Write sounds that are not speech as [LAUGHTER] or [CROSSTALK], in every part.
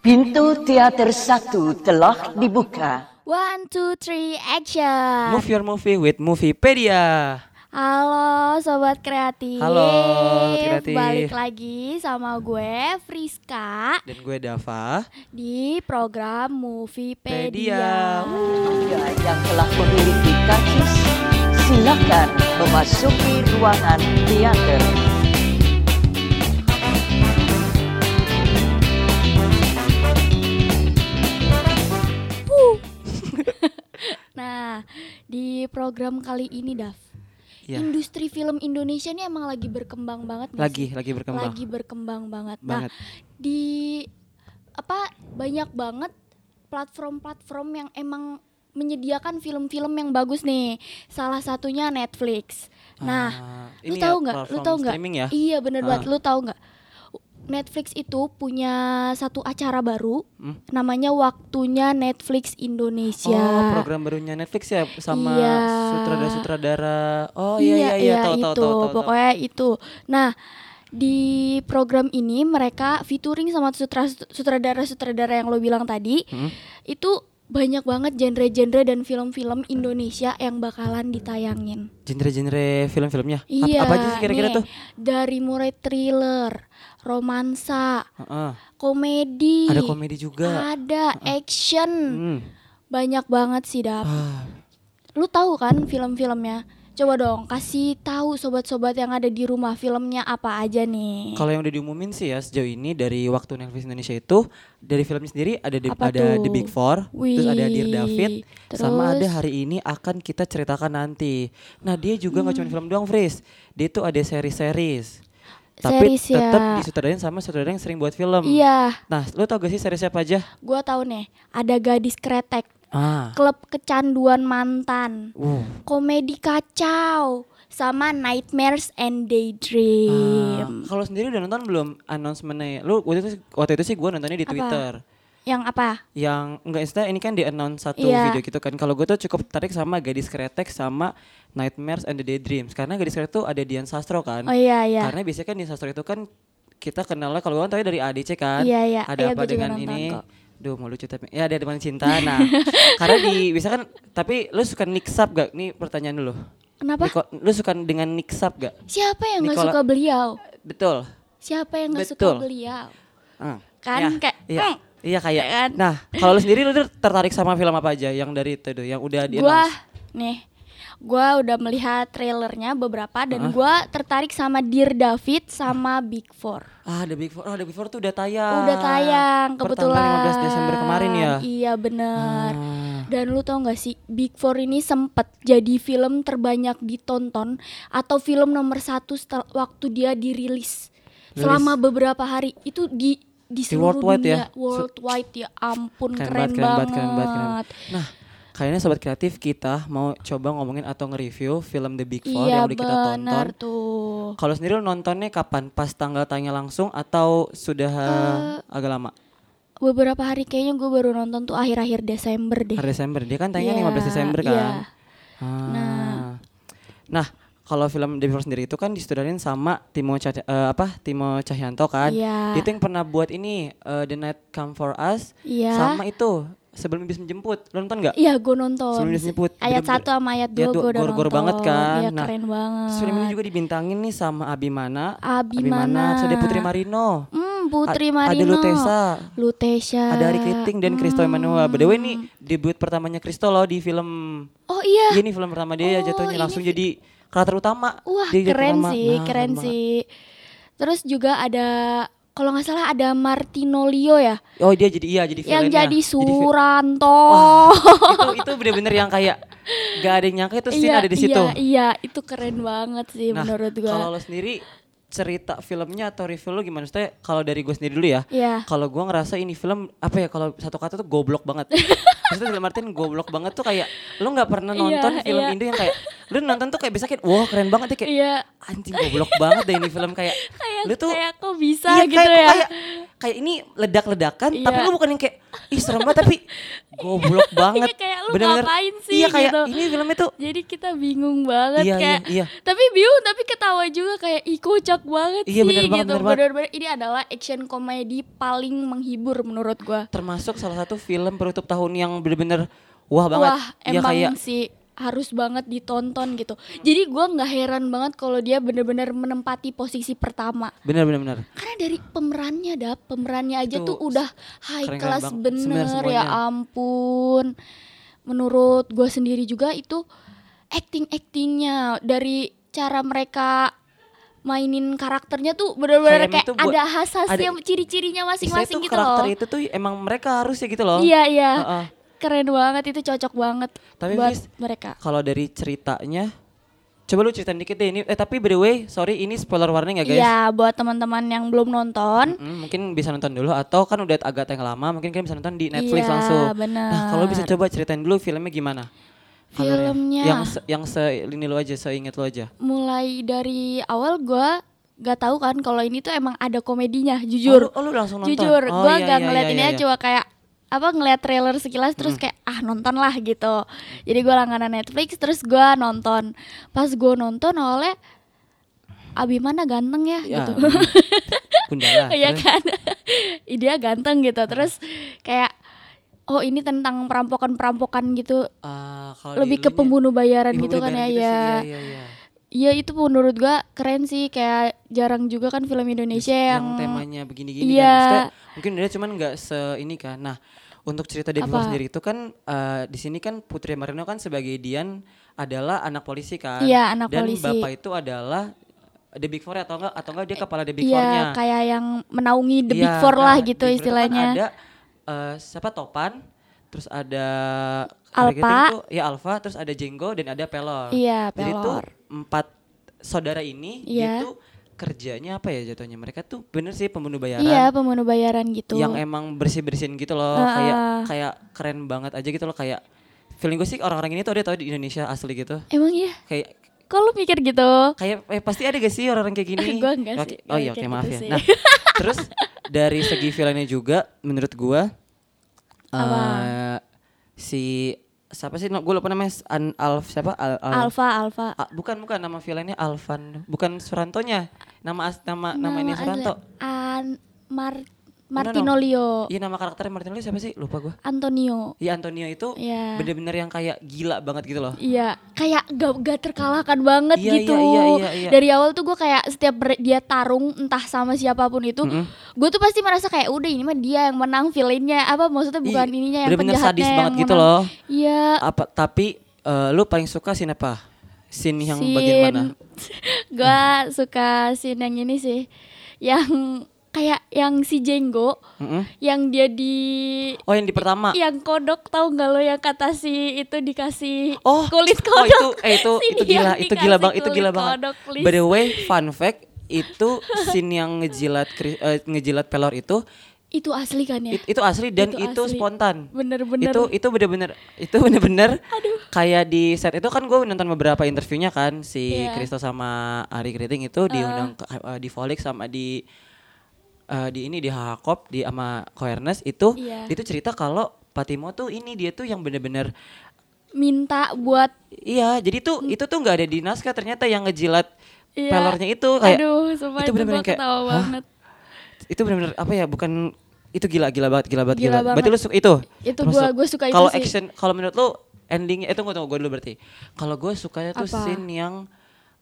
Pintu teater satu telah dibuka. One, two, three, action. Move your movie with Moviepedia. Halo Sobat Kreatif. Halo, Kreatif. Balik lagi sama gue Friska Dan gue Dava. di program Moviepedia. Pedia. Anda yang telah memiliki karcis, silakan memasuki ruangan teater. Di program kali ini Dav, Ya. industri film Indonesia ini emang lagi berkembang banget Lagi, sih? lagi berkembang. Lagi berkembang banget. Banget. Nah, di apa banyak banget platform-platform yang emang menyediakan film-film yang bagus nih. Salah satunya Netflix. Nah, Ah, lu tahu ya, nggak? lu platform tahu nggak? ya? Iya bener Ah. banget. Lu tahu nggak? Netflix itu punya satu acara baru, Hmm? namanya Waktunya Netflix Indonesia. Oh, program barunya Netflix ya sama Iya. sutradara-sutradara. Oh iya iya iya, tahu itu tahu tahu tahu. tahu. pokoknya itu. Nah di program ini mereka featuring sama sutra- sutradara-sutradara yang lo bilang tadi Hmm? itu banyak banget genre-genre dan film-film Indonesia yang bakalan ditayangin. Genre-genre film-filmnya. Iya. apa aja sih kira-kira tuh? Dari mulai thriller, romansa, Heeh. komedi, Ada komedi juga. ada action, Hmm. banyak banget sih dap. Ah, Lu tahu kan film-filmnya? Coba dong kasih tahu sobat-sobat yang ada di rumah filmnya apa aja nih. Kalau yang udah diumumin sih ya sejauh ini dari waktu Netflix Indonesia itu dari filmnya sendiri ada The- Apa ada tuh? The Big Four, terus ada Dear Wih, David, sama ada terus? hari ini akan kita ceritakan nanti. Nah dia juga nggak Hmm. cuma film doang, Fris. Dia itu ada seri-series. Tapi Series ya. tetap disutradarain sama sutradara yang sering buat film. Iya, Nah, lu tau gak sih series apa aja? gua tahu nih. Ada Gadis Kretek, Ah, Klub Kecanduan Mantan, uh, Komedi Kacau, sama Nightmares and Daydream. ah. Kalau sendiri udah nonton belum announcementnya? Lu waktu itu waktu itu sih gua nontonnya di Apa? Twitter. Yang apa? yang enggak istilah ini kan di announce satu Iya. video gitu kan kalau gue tuh cukup tertarik sama gadis kretek sama nightmares and the daydreams karena gadis kretek tuh ada Dian Sastro kan Oh iya iya. karena biasanya kan Dian Sastro itu kan kita kenalnya kalau gue kan tahu dari ADC kan Iya, iya. ada Iya, apa dengan nonton ini kok. Duh mau lucu tapi ya ada teman cinta nah [LAUGHS] karena di bisa kan tapi lu suka Nick Sap gak nih pertanyaan dulu Kenapa? Niko- lu suka dengan Nick Sap gak Siapa yang nggak Nicola- suka beliau? betul Siapa yang suka Betul. beliau? Ah, Kan ya, kayak, iya, mm, iya kayak kan? nah kalau lu sendiri lu tertarik sama film apa aja yang dari itu yang udah di Gua nih, gua udah melihat trailernya beberapa dan gua tertarik sama Dear David sama Big Four. Ah, The Big Four. Oh, The Big Four tuh udah tayang. Udah tayang kebetulan. tanggal 15 Desember kemarin ya. Iya bener. Ah. Dan lu tau gak sih Big Four ini sempet jadi film terbanyak ditonton atau film nomor satu setel- waktu dia dirilis selama beberapa hari itu di di seluruh worldwide dunia ya? worldwide ya ampun Keren keren, banget, keren banget, keren banget, keren banget. Nah, kayaknya sobat kreatif kita mau coba ngomongin atau nge-review film The Big Four iya yang udah kita tonton. tuh Kalau sendiri lu nontonnya kapan? Pas tanggal tanya langsung atau sudah Eh, agak lama? beberapa hari kayaknya gue baru nonton tuh akhir-akhir Desember deh Hari Desember. Dia kan tayangnya Iya, 15 Desember kan. iya. Ah. Nah, kalau film The Four sendiri itu kan disutradarain sama Timo Cah- eh, apa? Timo Cahyanto kan. Dia tuh yang pernah buat ini eh, The Night Come For Us Iya. sama itu sebelum iblis menjemput. Lu nonton nggak? Iya gue nonton Sebelum disebut, Ayat bener-bener- satu sama ayat Ya, dua du- gue udah nonton banget kan. Iya Nah, keren banget Film ini juga dibintangin nih sama Abimana. Abimana. terus ada Putri Marino. Hmm, Putri A- Marino Ada Lutesa. Lutesha Ada Ari Kriting dan Kristo Emmanuel. By the way nih Hmm. debut pertamanya Kristo loh di film Oh iya Iya nih film pertama dia Oh, jatuhnya ini langsung jadi karakter utama. Wah Dia jadi keren utama. sih Nah, keren banget. sih Terus juga ada kalau nggak salah ada Martino Leo ya Oh dia jadi iya jadi yang jadi Suranto itu [LAUGHS] itu bener-bener yang kayak gak ada yang nyangka itu scene ada di situ. Iya, iya, itu keren banget sih Nah, menurut gua. kalau lo sendiri cerita filmnya atau review lo gimana? Maksudnya kalau dari gue sendiri dulu ya. Iya. Kalau gue ngerasa ini film apa ya kalau satu kata tuh goblok banget. [LAUGHS] Maksudnya dalam artian goblok banget tuh kayak lo nggak pernah Iya, nonton film iya. Indo yang kayak lo nonton tuh kayak bisa kayak wah keren banget deh kayak Iya, anjing goblok banget deh ini film kayak [LAUGHS] kayak lu tuh kayak kok bisa iya, gitu kayak, ya. kayak kayak ini ledak-ledakan tapi Iya. lu bukan yang kayak ih serem banget tapi goblok [LAUGHS] banget. Iya, kayak lu Bener-bener- ngapain sih, Iya kayak gitu. ini filmnya tuh Jadi kita bingung banget Iya, kayak iya, iya. tapi bingung tapi ketawa juga kayak ih kocak banget Iya, sih bener banget, gitu. bener banget. Bener-bener ini adalah action komedi paling menghibur menurut gua. termasuk salah satu film penutup tahun yang bener-bener wah banget. Wah, Iya emang kayak sih harus banget ditonton gitu. Jadi gua nggak heran banget kalau dia bener-bener menempati posisi pertama. bener-bener bener. Karena dari pemerannya dap, pemerannya aja Itu tuh udah high class bener ya ampun. Menurut gua sendiri juga itu acting-actingnya dari cara mereka mainin karakternya tuh bener-bener Kayak buat- ada khasnya ada- ciri-cirinya masing-masing gitu karakter loh. itu tuh emang mereka harus ya gitu loh. Iya iya, Heeh. Keren banget itu cocok banget Tapi buat mereka. Kalau dari ceritanya Coba lu ceritain dikit deh ini eh tapi by the way sorry ini spoiler warning ya guys. Iya, buat teman-teman yang belum nonton, Mm, mungkin bisa nonton dulu atau kan udah agak tayang lama mungkin kalian bisa nonton di Netflix Iya, langsung. benar. Nah, kalau bisa coba ceritain dulu filmnya gimana? Filmnya. yang se, yang se ini lu aja, seinget lu aja. mulai dari awal gua gak tahu kan kalau ini tuh emang ada komedinya, Oh, jujur. lu, oh, lu langsung nonton. Jujur, Oh, gua iya, gak iya, ngeliat iya, ini iya. aja cuma kayak apa ngeliat trailer sekilas terus kayak ah nonton lah gitu. Jadi gua langganan Netflix terus gua nonton. Pas gua nonton oleh Abimana ganteng ya, Ya, gitu. Gundala. [LAUGHS] Iya terus? kan [LAUGHS] dia ganteng gitu terus kayak oh ini tentang perampokan-perampokan gitu Ah, kalau di lebih ke pembunuh bayaran gitu kan ya gitu sih, ya Iya, iya, iya. iya itu menurut gua keren sih kayak jarang juga kan film Indonesia yang, temanya begini-gini Iya. kan. Maksudnya mungkin dia cuman nggak se ini kan. Nah, untuk cerita Devi Apa? sendiri itu kan eh, di sini kan Putri Marino kan sebagai Dian adalah anak polisi kan. Iya, anak Dan polisi. bapak itu adalah The Big Four atau enggak atau enggak dia kepala The Big iya Four-nya. kayak yang menaungi The Big Iya, Four lah nah, gitu Big Four itu kan istilahnya ada eh, siapa Topan, terus ada Alpha. itu, ya Alpha, terus ada Jenggo dan ada Pelor. Iya, Jadi tuh Pelor. empat saudara ini Iya. itu kerjanya apa ya jatuhnya? Mereka tuh bener sih pembunuh bayaran. iya pembunuh bayaran gitu yang emang bersih bersihin gitu loh Heeh. kayak kayak keren banget aja gitu loh kayak feeling gue sih orang-orang ini tuh ada tau di Indonesia asli gitu emang iya kayak kok lu mikir gitu kayak eh, pasti ada gak sih orang-orang kayak gini [LAUGHS] Gua enggak Oke, sih, oh iya oke maaf gitu ya sih. nah terus [LAUGHS] dari segi filmnya juga menurut gua Apa? eh, si siapa sih? Gue lupa namanya. An Alf siapa? Al, Al- Alfa Alfa. Ah, bukan bukan. Nama filmnya Alvan bukan Surantonya. Nama as, nama nama, ini Nama Suranto. Asli- An Mar no. Martinolio. Iya nama karakternya Martin Leo siapa sih? Lupa gua. Antonio. Iya Antonio itu Iya. bener-bener yang kayak gila banget gitu loh. Iya, kayak gak, gak terkalahkan banget Iya, gitu. iya, iya, iya, iya. Dari awal tuh gue kayak setiap dia tarung entah sama siapa pun itu, gue tuh pasti merasa kayak udah ini mah dia yang menang villainnya apa maksudnya bukan Ih, ininya yang penjahatnya sadis yang banget gitu loh. Iya. Apa tapi eh, lu paling suka scene apa? Scene yang bagian mana? [LAUGHS] gue suka scene yang ini sih, yang kayak yang si Jenggo, Mm-mm. yang dia di Oh yang di pertama. yang kodok tahu nggak lo yang kata si itu dikasih Oh, kulit oh kodok. itu eh itu [LAUGHS] Si itu gila, itu gila banget, itu gila banget. kodok, please. By the way, fun fact itu scene yang ngejilat Kri- eh, ngejilat pelor itu Itu asli kan ya? it- itu asli dan Itu itu, asli. spontan. Bener-bener. Itu itu bener-bener itu bener-bener [LAUGHS] kayak di set itu kan gue nonton beberapa interviewnya kan si Iya. Kristo sama Ari Kriting itu diundang ke- eh, di Volix sama di eh, di ini di Hakop di sama Koernes itu Iya. itu cerita kalau Patimo tuh ini dia tuh yang bener-bener minta buat iya jadi tuh itu tuh nggak ada di naskah ternyata yang ngejilat. Iya. pelornya itu kayak aduh sumpah itu gua kayak, ketawa banget. Itu bener-bener apa ya bukan itu gila gila banget gila banget Gila gila, banget. berarti lu suka itu? Itu gua- gua suka itu kalau action kalau menurut lu endingnya itu tunggu tunggu gue dulu berarti. Kalau gue sukanya tuh Apa? scene yang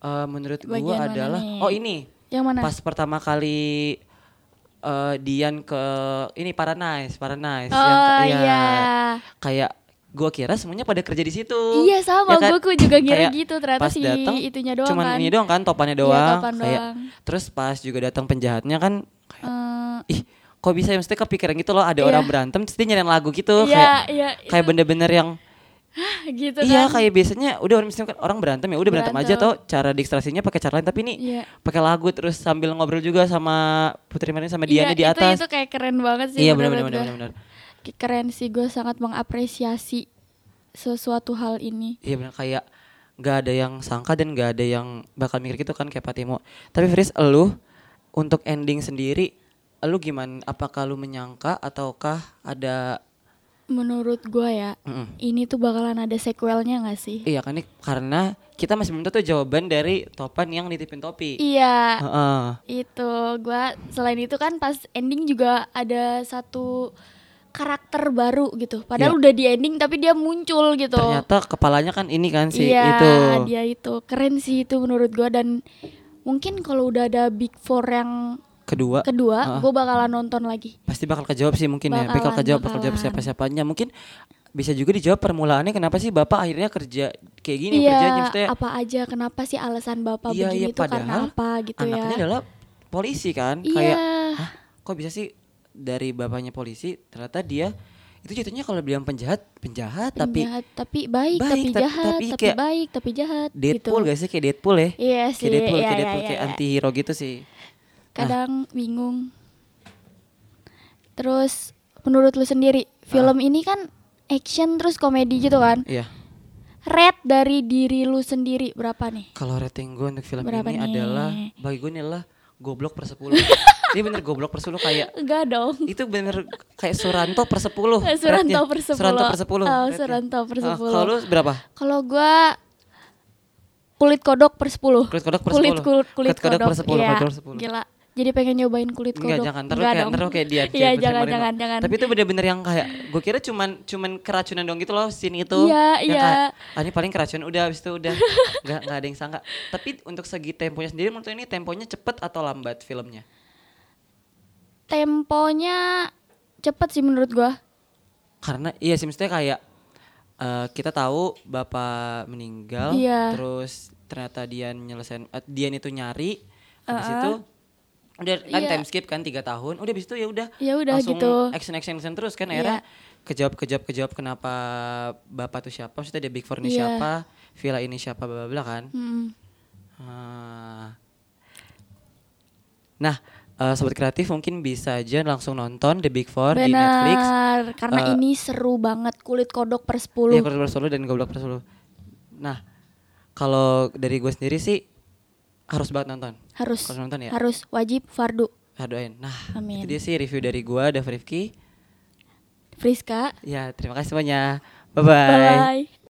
eh, menurut gue adalah nih? oh ini. Yang mana? Pas pertama kali eh, Dian ke ini Paradise Paradise oh yang iya. iya, kayak gue kira semuanya pada kerja di situ Iya, sama. Ya kan? Gua juga ngira Kayak gitu, ternyata pas si datang, itunya doang cuman kan. ini doang kan topannya Iya, doang topan kayak doang. terus pas juga datang penjahatnya kan kayak, Eh, ih kok bisa ya mesti kepikiran gitu loh ada Iya. orang berantem terus dia nyariin lagu gitu iya kayak iya kayak bener-bener yang gitu iya kan kayak biasanya udah orang misalnya kan orang berantem ya udah berantem, aja Berantem. toh cara distraksinya pakai cara lain tapi ini Iya. pakai lagu terus sambil ngobrol juga sama Putri Marin sama Diana Iya, di atas itu itu kayak keren banget sih iya menurut benar-benar gua. benar-benar Kayak keren sih gue sangat mengapresiasi sesuatu hal ini iya benar kayak nggak ada yang sangka dan nggak ada yang bakal mikir gitu kan kayak Patimo tapi Fris elu untuk ending sendiri lu gimana? Apakah lu menyangka ataukah ada Menurut gua ya, Mm-mm. ini tuh bakalan ada sequelnya gak sih? Iya kan ini karena kita masih belum tahu tuh jawaban dari Topan yang nitipin topi. Iya, Heeh. itu gua selain itu kan pas ending juga ada satu karakter baru gitu. Padahal Iya. udah di ending tapi dia muncul gitu. Ternyata kepalanya kan ini kan si iya, itu. dia itu keren sih itu menurut gua dan mungkin kalau udah ada Big Four yang Kedua kedua, Ah. gua bakalan nonton lagi. pasti bakal kejawab sih mungkin ya. Bakal Bakalan, kejawab, bakal jawab bakalan. siapa-siapanya. Mungkin bisa juga dijawab permulaannya kenapa sih Bapak akhirnya kerja kayak gini iya, kerjanya maksudnya apa aja kenapa sih alasan bapak Iya, begini iya, tuh karena apa gitu anaknya ya? adalah polisi kan. Iya. Kayak Hah, kok bisa sih dari bapaknya polisi ternyata dia itu jatuhnya kalau bilang penjahat penjahat tapi Penjahat, tapi baik, baik, tapi tapi- jahat, tapi tapi, kayak baik, tapi jahat Deadpool gitu. gak sih kayak Deadpool ya Iya sih, kayak Deadpool iya, kayak iya, Deadpool iya, kayak iya. anti hero gitu sih Kadang bingung. Terus menurut lu sendiri, film Ah. ini kan action terus komedi gitu kan? iya Rate dari diri lu sendiri berapa nih? kalau rating gue untuk film Berapa ini nih? adalah bagi gue ini adalah goblok per 10 [LAUGHS] ini bener goblok per 10 kayak Enggak dong. itu bener kayak Suranto per 10 Suranto per 10. Suranto per 10 Oh. Suranto per Ah, 10. kalau lu berapa Kalau gua kulit kodok per 10. Kulit kodok per kulit, 10. Kulit, Kulit kodok per 10, Iya, kulit kodok per 10. Gila. Jadi pengen nyobain kulit kodok. Enggak jangan terus Enggak kayak terus kayak dia Iya, jangan jangan jangan. Tapi itu bener-bener yang kayak gue kira cuman cuman keracunan dong gitu loh scene itu. Iya, iya. kayak, ah ini paling keracunan udah habis itu udah [LAUGHS] nggak nggak ada yang sangka. Tapi untuk segi temponya sendiri menurut lu ini temponya cepet atau lambat filmnya? Temponya cepet sih menurut gua. Karena iya sih maksudnya kayak eh, kita tahu bapak meninggal Iya. terus ternyata Dian nyelesain eh, Dian itu nyari habis Uh-uh. itu udah kan Iya. time skip kan tiga tahun udah habis itu ya udah Ya udah langsung gitu. action action action terus kan Iya. akhirnya kejawab kejawab kejawab kenapa bapak tuh siapa maksudnya dia big four ini Iya. siapa villa ini siapa bla bla kan Hmm. Ah. nah eh, sobat kreatif mungkin bisa aja langsung nonton The Big Four di Netflix karena Eh, ini seru banget kulit kodok per 10. Iya, Goblok per 10 dan Goblok per 10. Nah, kalau dari gue sendiri sih harus banget nonton. harus Harus nonton ya. harus wajib fardu. Aduin. Nah, Amin. itu dia sih review dari gue, Dave Rifki. Friska. Ya, terima kasih semuanya. Bye-bye. Bye bye.